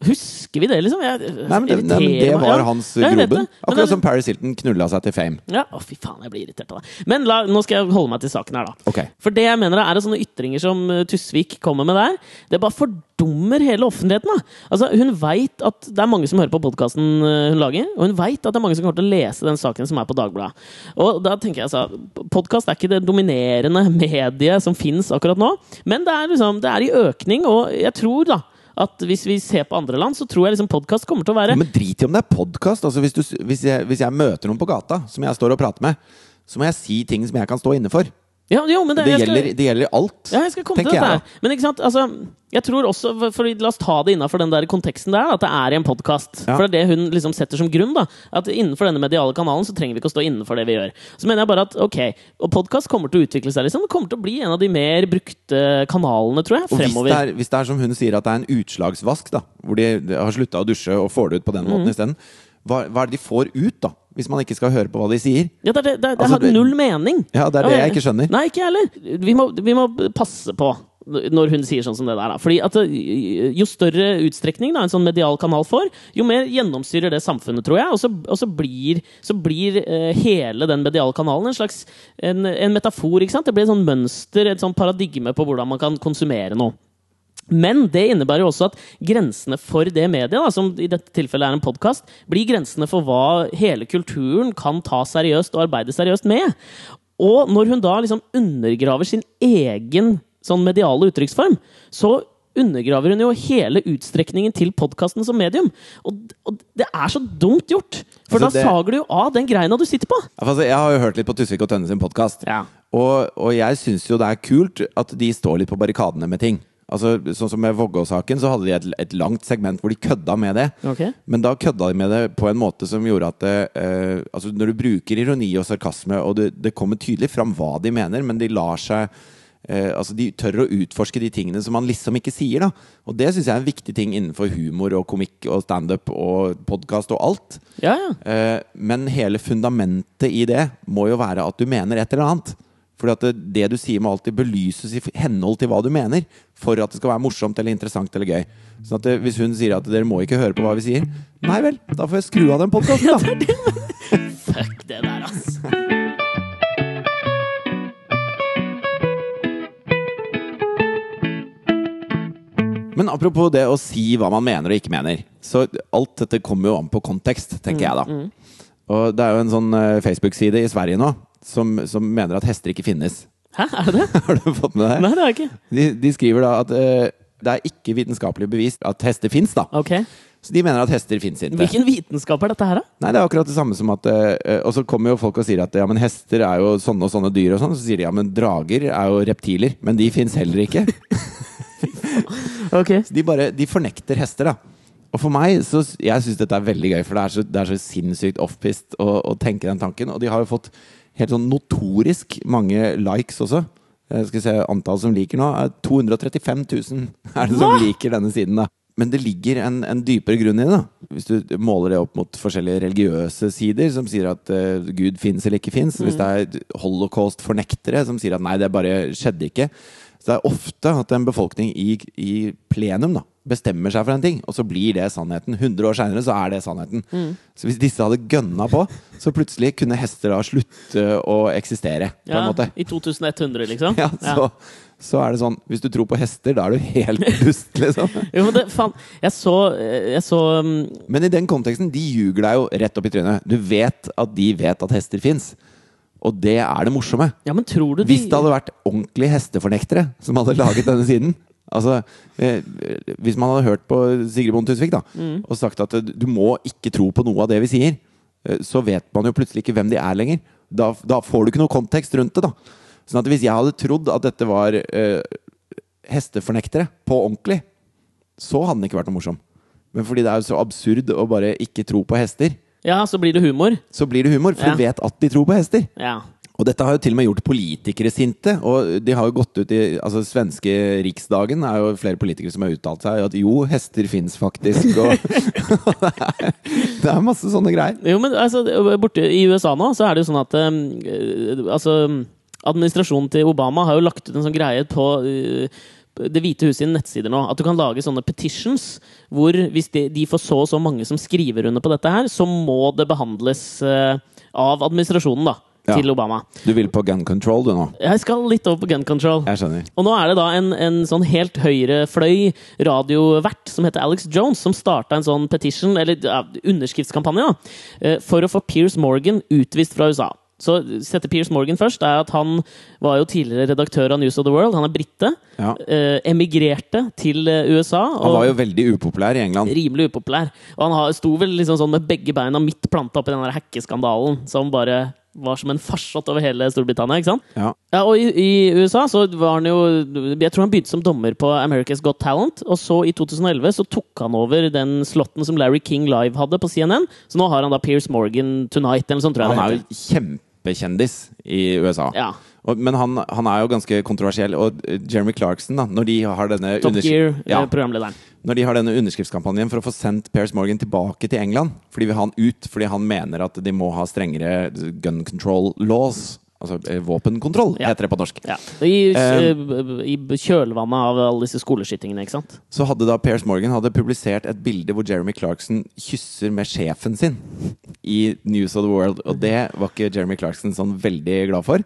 Husker vi det, liksom? Jeg, Nei, men det, nei, men det var hans Ja, grobunn. Men Akkurat som Paris Hilton knulla seg til fame. Ja, å fy faen, jeg blir irritert av det. Men la, nå skal jeg holde meg til saken her, da. Okay. For det jeg mener er det sånne ytringer som eh, Tusvik kommer med der, det bare fordummer hele offentligheten. da. Altså, Hun veit at det er mange som hører på podkasten hun lager, og hun veit at det er mange som kommer til å lese den saken som er på Dagbladet. Og da tenker jeg altså, Podkast er ikke det dominerende [laughs] mediet som fins akkurat nå, men det er, liksom, det er i økning, og jeg tror da at hvis vi ser på andre land, så tror jeg liksom podkast kommer til å være Men drit i om det er podkast. Altså, hvis, hvis, hvis jeg møter noen på gata som jeg står og prater med, så må jeg si ting som jeg kan stå inne for. Ja, jo, men det, Det gjelder, skal- det gjelder alt. Ja, jeg skal komme til tenker dette jeg. Men ikke sant, altså jeg tror også, for, La oss ta det innafor den der konteksten der, at det er i en podkast. Ja. For det er det hun liksom setter som grunn. da At Innenfor denne mediale kanalen så trenger vi ikke å stå innenfor det vi gjør. Så mener jeg bare at ok, og podkast kommer til å utvikle seg. liksom Det kommer til å bli en av de mer brukte kanalene, tror jeg, Og hvis det, er, hvis det er som hun sier, at det er en utslagsvask, da, hvor de har slutta å dusje og får det ut på den måten Mm. isteden, hva, hva er det de får ut, da? Hvis man ikke skal høre på hva de sier. Ja, det, det, det, det Altså, har null mening. Ja, det er det jeg ikke skjønner. Nei, ikke jeg heller. Vi må, vi må passe på når hun sier sånn som det der. Da. Fordi at Jo større utstrekning da, en sånn medial kanal får, jo mer gjennomstyrer det samfunnet, tror jeg. Og så, og så blir, så blir uh, hele den mediale kanalen en slags en, en metafor. Det blir et sånn mønster, et sånn paradigme på hvordan man kan konsumere noe. Men det innebærer jo også at grensene for det mediet, da, som i dette tilfellet er en podkast, blir grensene for hva hele kulturen kan ta seriøst og arbeide seriøst med. Og når hun da liksom undergraver sin egen sånn mediale uttrykksform, så undergraver hun jo hele utstrekningen til podkasten som medium. Og, og det er så dumt gjort! For Altså, da det- sager du jo av den greina du sitter på. Ja, Altså, jeg har jo hørt litt på Tusvik og Tønne sin podkast. Ja. Og, og jeg syns jo det er kult at de står litt på barrikadene med ting. Altså, sånn som Med Vågå-saken så hadde de et, et langt segment hvor de kødda med det. Okay. Men da kødda de med det på en måte som gjorde at det, eh, altså Når du bruker ironi og sarkasme, og det, det kommer tydelig fram hva de mener, men de lar seg eh, Altså De tør å utforske de tingene som man liksom ikke sier. da Og det syns jeg er en viktig ting innenfor humor og komikk og standup og podkast og alt. Ja, ja. Eh, men hele fundamentet i det må jo være at du mener et eller annet. Fordi at det, det du sier må alltid belyses i henhold til hva du mener, for at det skal være morsomt eller interessant eller gøy. Sånn at det, Hvis hun sier at dere må ikke høre på hva vi sier, nei vel, da får jeg skru av den podkasten, da. [laughs] Fuck det der, ass. Men apropos det å si hva man mener og ikke mener. Så alt dette kommer jo an på kontekst, tenker jeg da. Og det er jo en sånn eh, Facebook-side i Sverige nå som, som mener at hester ikke finnes. Hæ, er det det? [laughs] Har du fått med deg? Nei, det har jeg ikke. De, de skriver da at eh, det er ikke vitenskapelig bevist at hester fins, da. Ok. Så de mener at hester fins ikke. Hvilken vitenskap er dette her, da? Nei, det er akkurat det samme som at eh, Og så kommer jo folk og sier at ja, men hester er jo sånne og sånne dyr og sånn. Så sier de ja, men drager er jo reptiler. Men de fins heller ikke. [laughs] Ok. Så de bare De fornekter hester, da. Og for meg, så Jeg syns dette er veldig gøy, for det er så, det er så sinnssykt offpist å, å tenke den tanken. Og de har jo fått helt sånn notorisk mange likes også. Jeg skal se Antall som liker nå, er 235 000 [laughs] er det som Hva? liker denne siden. da men det ligger en, en dypere grunn i det. da Hvis du måler det opp mot forskjellige religiøse sider som sier at uh, Gud fins eller ikke fins. Hvis det er holocaust-fornektere som sier at nei, det bare skjedde ikke. Så det er ofte at en befolkning i, i plenum da bestemmer seg for en ting, og så blir det sannheten. 100 år seinere så er det sannheten. Så hvis disse hadde gønna på, så plutselig kunne hester da slutte å eksistere. på Ja, I 2100, liksom? ja, så, så er det sånn Hvis du tror på hester, da er du helt [laughs] dust, liksom. Jo, men det, faen, jeg så, jeg så um, Men i den konteksten, de ljuger deg jo rett opp i trynet. Du vet at de vet at hester fins. Og det er det morsomme. Ja, men tror du de Hvis det hadde vært ordentlige hestefornektere som hadde laget denne siden Altså, eh, Hvis man hadde hørt på Sigrid Bonde Tusvik da, Mm. og sagt at eh, du må ikke tro på noe av det vi sier, eh, så vet man jo plutselig ikke hvem de er lenger. Da, da får du ikke noe kontekst rundt det. da Sånn at Hvis jeg hadde trodd at dette var eh, hestefornektere på ordentlig, så hadde den ikke vært noe morsom. Men fordi det er jo så absurd å bare ikke tro på hester, Ja, så blir det humor. så blir det humor. For Ja. du vet at de tror på hester. Ja. Og dette har jo til og med gjort politikere sinte. Og de har jo gått ut i Altså Svenske riksdagen er jo flere politikere som har uttalt seg at jo, hester fins faktisk. Og, det, [laughs] er, det er masse sånne greier. Jo, men altså, borte i USA nå, så er det jo sånn at um, Altså, administrasjonen til Obama har jo lagt ut en sånn greie på eh, Det hvite huset sine nettsider nå. At du kan lage sånne petitions hvor hvis de, de får så og så mange som skriver under på dette her, så må det behandles eh, av administrasjonen, da. Ja. Til Obama. Du vil på gun control, du nå? Jeg skal litt over på gun control. Jeg skjønner. Og nå er det da en, en sånn helt høyrefløy radiovert som heter Alex Jones, som starta en sånn petition, eller ja, underskriftskampanje, da, eh, for å få Piers Morgan utvist fra USA. Så sette Piers Morgan først er at han var jo tidligere redaktør av News of the World. Han er brite. Ja. Eh, emigrerte til eh, USA. Han var jo veldig upopulær i England. rimelig upopulær. Og han har, sto vel liksom sånn med begge beina midt planta opp i den der hackeskandalen som bare var som en farsott over hele Storbritannia. ikke sant? Ja. Ja, og i, i USA så var han jo Jeg tror han begynte som dommer på America's Got Talent. Og så i 2011 så tok han over den slotten som Larry King Live hadde på CNN. Så nå har han da Piers Morgan Tonight eller sånt, tror jeg. Han er jo jo kjempekjendis i USA. Ja. Og, men han, han er jo ganske kontroversiell. Og eh, Jeremy Clarkson, da, når de har denne Top Gear, ja, eh, programlederen. når de har denne underskriftskampanjen for å få sendt Piers Morgan tilbake til England fordi vi har han ut fordi han mener at de må ha strengere gun control laws. Altså eh, våpenkontroll, Ja. heter det på norsk. Ja. I, Eh, I kjølvannet av alle disse skoleskytingene, ikke sant? Så hadde da Piers Morgan hadde publisert et bilde hvor Jeremy Clarkson kysser med sjefen sin i News of the World, og det var ikke Jeremy Clarkson sånn veldig glad for.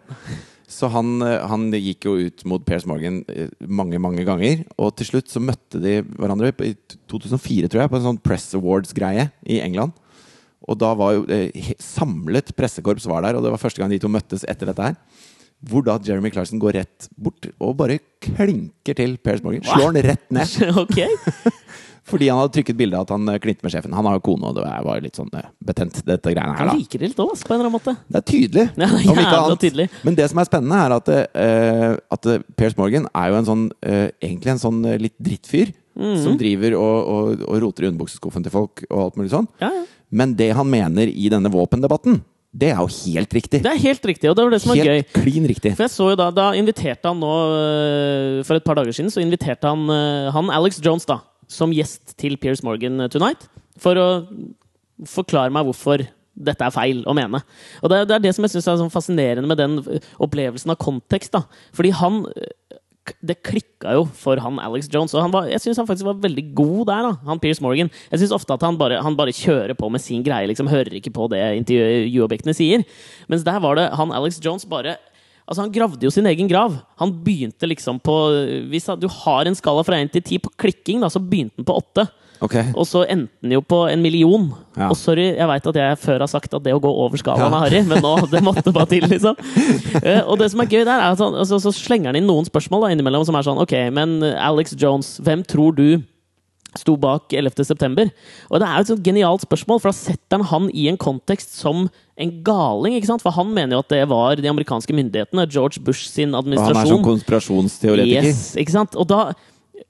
Så han, eh, han gikk jo ut mot Piers Morgan eh, mange, mange ganger. Og til slutt så møtte de hverandre i 2004, tror jeg, på en sånn Press Awards-greie i England. Og da var jo eh, samlet pressekorps var der, og det var første gang de to møttes etter dette her. Hvor da Jeremy Clarkson går rett bort og bare klinker til Per Morgan. Slår han rett ned. [laughs] ok. [laughs] Fordi han hadde trykket bilde av at han eh, klinte med sjefen. Han har jo kone, og det var litt sånn eh, betent, dette greiene her, Han liker det litt òg, på en eller annen måte. Det er tydelig. Ja, det er om ikke annet. tydelig. Men det som er spennende, er at, uh, at Piers Morgan er jo en sånn uh, egentlig en sånn litt drittfyr. Mhm. Som driver og, og, og roter i underbukseskuffen til folk og alt mulig sånn. Ja, ja. Men det han mener i denne våpendebatten, det er jo helt riktig. Det er helt riktig, og det var det som var gøy. Helt klin riktig. For jeg så jo da, da inviterte han nå øh, For et par dager siden så inviterte han øh, han Alex Jones da som gjest til Piers Morgan øh, Tonight. For å forklare meg hvorfor dette er feil å mene. Og det, er- det er det som jeg syns er sånn fascinerende med den opplevelsen av kontekst. da Fordi han det klikka jo for han Alex Jones. Og var, jeg syns han faktisk var veldig god der, da, han Piers Morgan. Jeg syns ofte at han bare, han bare kjører på med sin greie, liksom hører ikke på det intervjuobjektene sier. Mens der var det han Alex Jones bare Altså Han gravde jo sin egen grav. Han begynte liksom på Hvis du har en skala fra 1 til 10 på klikking, da, så begynte han på 8. Ok. Og så endte den jo på en million. Ja. Og sorry, jeg veit at jeg før har sagt at det å gå over skalaen Ja. er harry, men nå, det måtte bare til, liksom. [laughs] Eh, og det som er gøy der, er at han, altså, så slenger han inn noen spørsmål da, innimellom som er sånn Ok, men eh, Alex Jones, hvem tror du sto bak 11. september? Og det er jo et sånt genialt spørsmål, for da setter han han i en kontekst som en galing. ikke sant? For han mener jo at det var de amerikanske myndighetene, George Bush sin administrasjon. Og han er sånn konspirasjonsteoretiker. Yes, ikke sant? Og da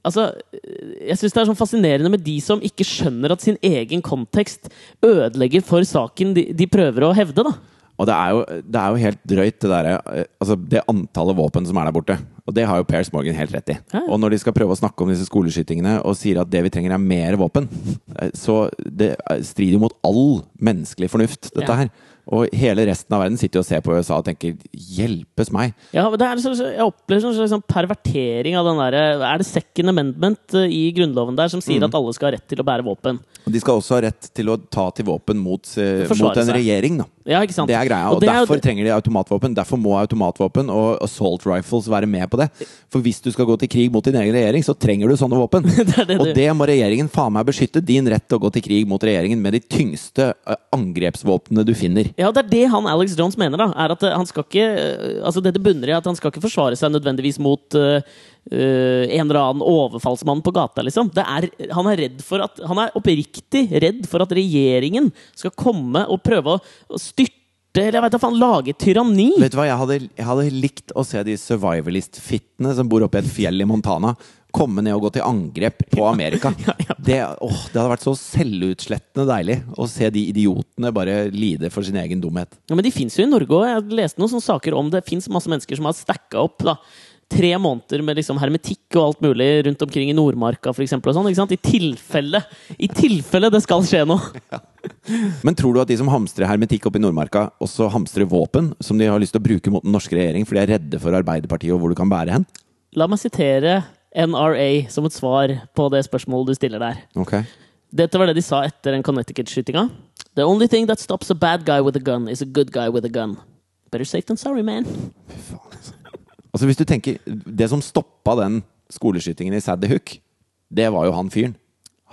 Altså, jeg syns det er sånn fascinerende med de som ikke skjønner at sin egen kontekst ødelegger for saken de, de prøver å hevde, da. Og det er, jo, det er jo helt drøyt, det derre eh, Altså, det antallet våpen som er der borte. Og det har jo Pairs Morgan helt rett i. Ja. Og når de skal prøve å snakke om disse skoleskytingene og sier at det vi trenger er mer våpen, eh, så det eh, strider jo mot all menneskelig fornuft, dette Ja. her. Og hele resten av verden sitter og ser på USA og tenker 'hjelpes meg'. Ja, men det er så, Jeg opplever en slags sånn pervertering av den derre Er det second amendment eh, i Grunnloven der som sier Mm. at alle skal ha rett til å bære våpen? Og de skal også ha rett til å ta til våpen mot, eh, mot en regjering, da. Ja, ikke sant? Det er greia. Og, og er jo- derfor trenger de automatvåpen. Derfor må automatvåpen og assault rifles være med på det. For hvis du skal gå til krig mot din egen regjering, så trenger du sånne våpen. [laughs] Det det og det må regjeringen faen meg beskytte. Din rett til å gå til krig mot regjeringen med de tyngste eh, angrepsvåpnene du finner. Ja, det er det han Alex Jones mener. da Er at eh, han skal ikke eh, Altså Det det bunner i at han skal ikke forsvare seg nødvendigvis mot eh, en eller annen overfallsmann på gata. liksom er, Han er redd for at Han er oppriktig redd for at regjeringen skal komme og prøve å styrte Eller jeg vet da faen, lage tyranni. Vet du hva, Jeg hadde, jeg hadde likt å se de survivalist-fittene som bor oppe i et fjell i Montana, komme ned og gå til angrep på Amerika. [laughs] Det, åh, det hadde vært så selvutslettende deilig å se de idiotene bare lide for sin egen dumhet. Ja, Men de fins jo i Norge òg. Jeg leste noen sånne saker om det fins masse mennesker som har stacka opp da tre måneder med liksom hermetikk og alt mulig rundt omkring i Nordmarka og sånn? I tilfelle I tilfelle det skal skje noe! [laughs] Men tror du at de som hamstrer hermetikk oppe i Nordmarka, også hamstrer våpen som de har lyst til å bruke mot den norske regjering, for de er redde for Arbeiderpartiet og hvor du kan bære hen? La meg sitere NRA som et svar på det spørsmålet du stiller der. Okay. Dette var det de sa etter den Connecticut-skytinga. The only thing that stops a bad guy with a gun is a good guy with a gun. Better safe than sorry, man. Altså hvis du tenker, Det som stoppa den skoleskytingen i Saddy Hook, det var jo han fyren.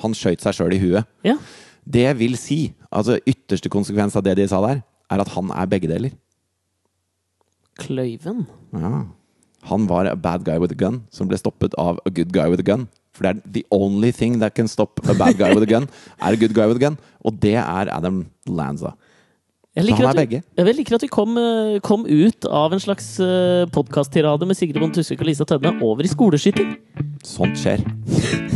Han skøyt seg sjøl i huet. Ja. Det vil si, altså ytterste konsekvens av det de sa der, er at han er begge deler. Kløyven. Ja. Han var a bad guy with a gun, som ble stoppet av a good guy with a gun. For det er the only thing that can stop a bad guy with a gun, [laughs] er a good guy with a gun. Og det er Adam Lanza. Jeg liker, at vi, jeg liker at vi kom, eh, kom ut av en slags uh, podkast-tirade med Sigrid Bonde Tusvik og Lisa Tønne over i skoleskyting. Sånt skjer. [laughs]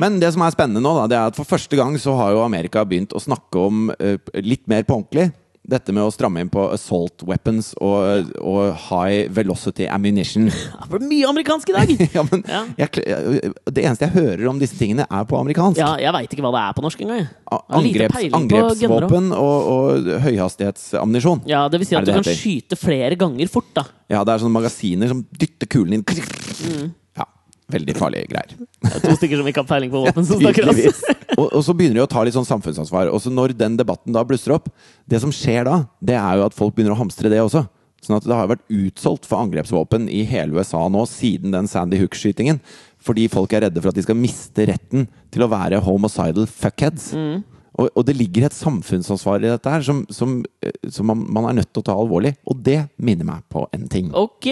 Men det som er spennende nå, da, det er at for første gang så har jo Amerika begynt å snakke om uh, litt mer på ordentlig. Dette med å stramme inn på assault weapons og, og high velocity ammunition. [laughs] Det er mye amerikansk i dag! [laughs] ja, men Ja. jeg, det eneste jeg hører om disse tingene, er på amerikansk. Ja, jeg veit ikke hva det er på norsk engang. Angreps, angrepsvåpen og, og høyhastighetsammunisjon. Ja, det vil si at det du kan heter? skyte flere ganger fort, da. Ja, det er sånne magasiner som dytter kulen inn. Mm. Veldig farlige greier. Det er to stykker som ikke har peiling på våpen, som snakker. Tydeligvis. og, og så begynner de å ta litt sånn samfunnsansvar. Og så når den debatten da blusser opp, det som skjer da, det er jo at folk begynner å hamstre det også. Sånn at det har vært utsolgt for angrepsvåpen i hele USA nå siden den Sandy Hook-skytingen. Fordi folk er redde for at de skal miste retten til å være homicidal fuckheads. Og, og det ligger et samfunnsansvar i dette her som, som, eh, som man, man er nødt til å ta alvorlig. Og det minner meg på en ting. Ok!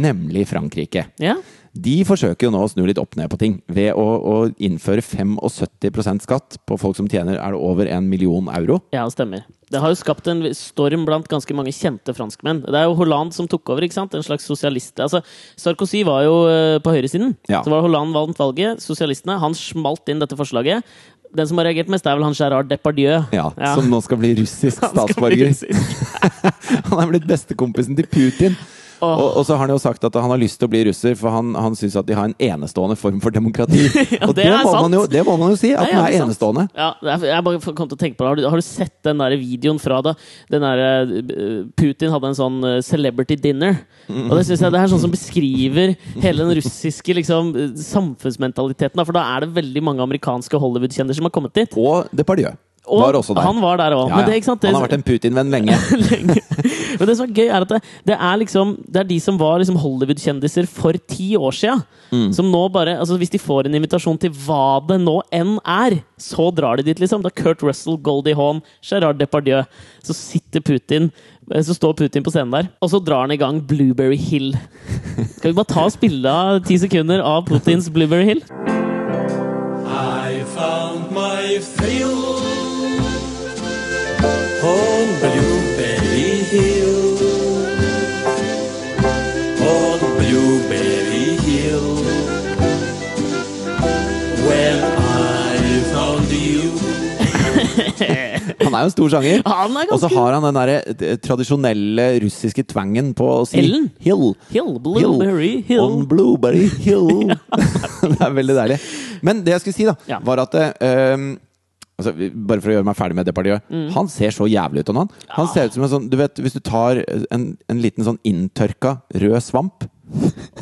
Nemlig Frankrike. Ja. De forsøker jo nå å snu litt opp ned på ting ved å, å innføre 75% skatt på folk som tjener er det over en million euro. ja, det stemmer. Det har jo skapt en storm blant ganske mange kjente franskmenn. Det er jo Hollande som tok over, ikke sant? En slags sosialist. Altså, Sarkozy var jo eh, på høyresiden. Ja. Så var Hollande vant valget. Sosialistene. Han smalt inn dette forslaget. Den som har reagert mest, er vel han Gerard Depardieu. Ja, Som nå skal bli russisk [laughs] Han bli statsborger. russisk. [laughs] Han er blitt bestekompisen til Putin. Åh. Og, og så har han jo sagt at han har lyst til å bli russer, for han, han syns at de har en enestående form for demokrati. [laughs] Ja, og det det, må man jo, det må man jo si, at Nei, den er er enestående. Ja, er, jeg bare kom til å tenke på det. Har du, har du sett den der videoen fra da den der, eh, Putin hadde en sånn eh, celebrity dinner? Og det synes jeg det er sånn som beskriver hele den russiske liksom, eh, samfunnsmentaliteten. For da er det veldig mange amerikanske Hollywood-kjendiser som har kommet dit. Og Depardieu Og var også der. han var der òg. Ja, ja. ikke sant, det, Han har vært en Putin-venn lenge. [laughs] lenge. Men det som er gøy, er at det, det er liksom Det er de som var liksom Hollywood-kjendiser for ti år sia. Mm. Som nå bare altså Hvis de får en invitasjon til hva det nå enn er, så drar de dit, liksom. Det er Kurt Russell, Goldie Hawn, Gerard Depardieu. Så sitter Putin eh, så står Putin på scenen der, og så drar han i gang Blueberry Hill. [laughs] Skal vi bare ta og spille av ti sekunder av Putins Blueberry Hill? I found my thrill on Blueberry Hill. On Blueberry Hill. When I found you. [laughs] Han er jo en stor sjanger. Er Og så har han den der eh, tradisjonelle russiske tvangen på å si. Hill. Hill, Blueberry Hill. On Blueberry Hill. [laughs] [laughs] det er veldig deilig. Men det jeg skulle si, da, Ja. var at eh, altså, Bare for å gjøre meg ferdig med Depardieu. Mm. Han ser så jævlig ut han. han. ja. ser ut som en sånn Du vet, hvis du tar en, en liten sånn inntørka rød svamp,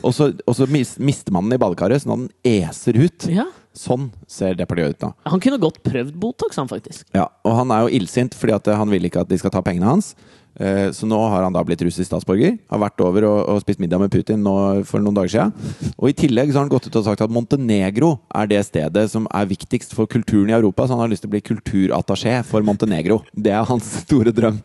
og så, og så mis, mister man den i badekaret sånn at den eser ut. Ja. Sånn ser Depardieu ut nå. Han kunne godt prøvd Botox, han faktisk. Ja, og han er jo illsint fordi at han vil ikke at de skal ta pengene hans. Eh, Så nå har han da blitt russisk statsborger. Har vært over og, og spist middag med Putin nå for noen dager siden. Og i tillegg så har han gått ut og sagt at Montenegro er det stedet som er viktigst for kulturen i Europa. Så han har lyst til å bli kulturattaché for Montenegro. Det er hans store drøm.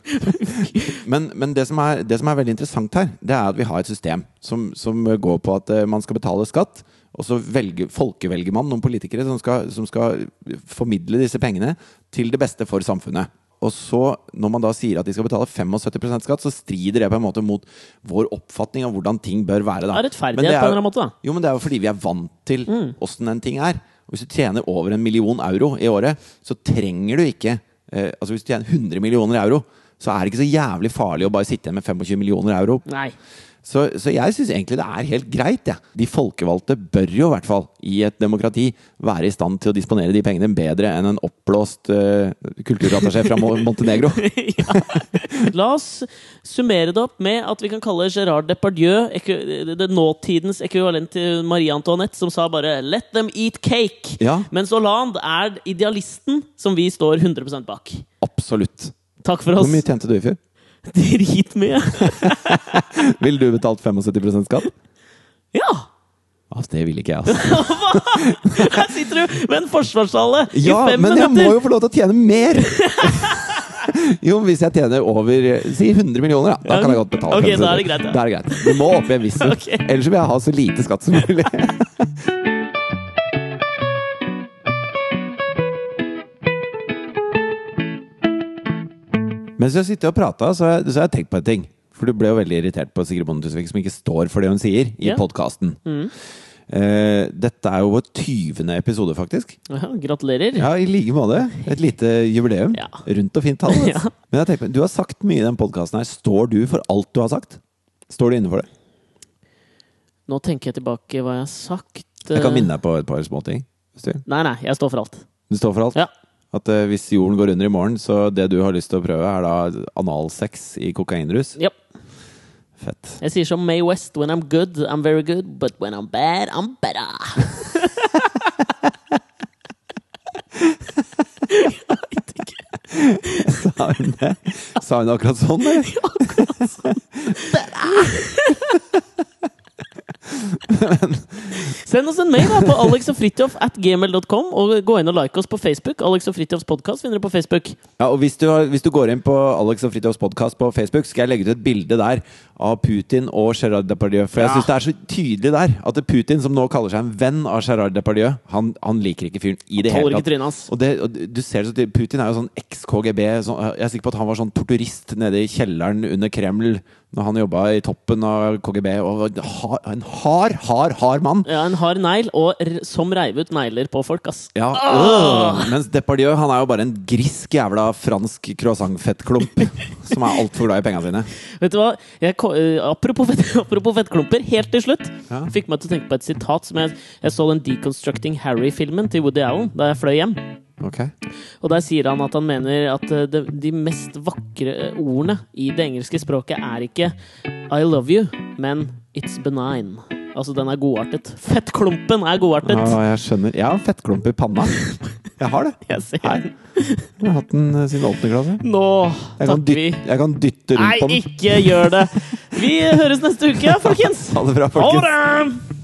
[laughs] Men, men det, som er, det som er veldig interessant her, det er at vi har et system som, som går på at eh, man skal betale skatt. Og så velger, folkevelger man noen politikere som skal, som skal formidle disse pengene til det beste for samfunnet. Og så, når man da sier at de skal betale 75% skatt, så strider det på en måte mot vår oppfatning av hvordan ting bør være. Da. Det er rettferdighet på en eller annen måte, da. Jo, men det er jo fordi vi er vant til åssen en ting er. Og hvis du tjener over en million euro i året, så trenger du ikke eh, Altså hvis du tjener 100 millioner euro, så er det ikke så jævlig farlig å bare sitte igjen med 25 millioner euro. Nei. Så, så jeg syns egentlig det er helt greit. Ja. De folkevalgte bør jo i hvert fall i et demokrati være i stand til å disponere de pengene bedre enn en oppblåst uh, kulturattaché fra Montenegro. [laughs] ja. La oss summere det opp med at vi kan kalle Gerard Depardieu det det nåtidens ekvivalent til Marie Antoinette, som sa bare 'let them eat cake'. Ja. Mens Hollande er idealisten som vi står 100% bak. Absolutt. Takk for oss. Hvor mye tjente du i fjor? [laughs] Dritmye. [laughs] Ville du betalt 75% skatt? Ja! Altså, det ville ikke jeg, altså. [laughs] Her sitter du med en forsvarstale i Ja, fem men jeg må jo få lov til å tjene mer! Jo, hvis jeg tjener over Si 100 millioner, da. Da kan jeg godt betale. Ok, 75. da er det greit, ja. Da er det greit. Du må opp i en viss sum. okay. Ellers vil jeg ha så lite skatt som mulig. Mens jeg sitter og prater, så, har jeg- så har jeg tenkt på en ting. For du ble jo veldig irritert på Sigrid Bonde Tusvik, som ikke står for det hun sier i Ja. podkasten. Eh, dette er jo vår 20. episode, faktisk. Ja, gratulerer. Ja, i like måte. Et lite jubileum. Ja. Rundt og fint tall. altså. [laughs] Ja. Men jeg tenker, på, du har sagt mye i den podkasten her. Står du for alt du har sagt? Står du inne for det? Nå tenker jeg tilbake hva jeg har sagt. Jeg kan eh, minne deg på et par småting. hvis du vil. Nei, nei, jeg står for alt. Du står for alt? Ja. At eh, hvis jorden går under i morgen, så det du har lyst til å prøve, er da analsex i kokainrus? Yep. Fett. Jeg sier som May West. When I'm good, I'm very good. But when I'm bad, I'm better. Sa hun det? Sa hun akkurat sånn, eller? [laughs] [laughs] Send oss en mail da på alexogfritjof.gmail.com, og gå inn og like oss på Facebook. Alex og Fritjofs podkast finner du på Facebook. Ja, og hvis du, har, hvis du går inn på Alex og Fritjofs podkast på Facebook, skal jeg legge ut et bilde der av Putin og Gerard Depardieu. For jeg Ja. syns det er så tydelig der at Putin, som nå kaller seg en venn av Gerard Depardieu, han, han liker ikke fyren i det hele tatt. Og, det, og du ser det så Putin er jo sånn eks-KGB. Så jeg er sikker på at han var sånn torturist nede i kjelleren under Kreml når han jobba i toppen av KGB. Og en hard, en hard, hard, hard mann. Ja, En hard negl, og som reiv ut negler på folk, ass. Ja. Mens Depardieu han er jo bare en grisk jævla fransk croissantfettklump [laughs] som er altfor glad i penga sine. Vet du hva? Jeg, eh, apropos, fett, [laughs] apropos fettklumper, helt til slutt. Ja. Fikk meg til å tenke på et sitat som jeg, jeg så den Deconstructing Harry-filmen til Woody Allen da jeg fløy hjem. Ok Og der sier han at han mener at de, de mest vakre eh, ordene i det engelske språket er ikke I love you, men it's benign. Altså, den er godartet. Fettklumpen er godartet! Ja, jeg skjønner. Jeg har fettklump i panna. [laughs] Jeg har det. Jeg ser Her. Jeg har hatt den eh, siden åttende klasse. Nå Jeg kan, takker vi. dytte, jeg kan dytte rundt Nei, på den. Nei, ikke gjør det! Vi høres neste uke, folkens! [laughs] Ha det bra, Ha folkens. det!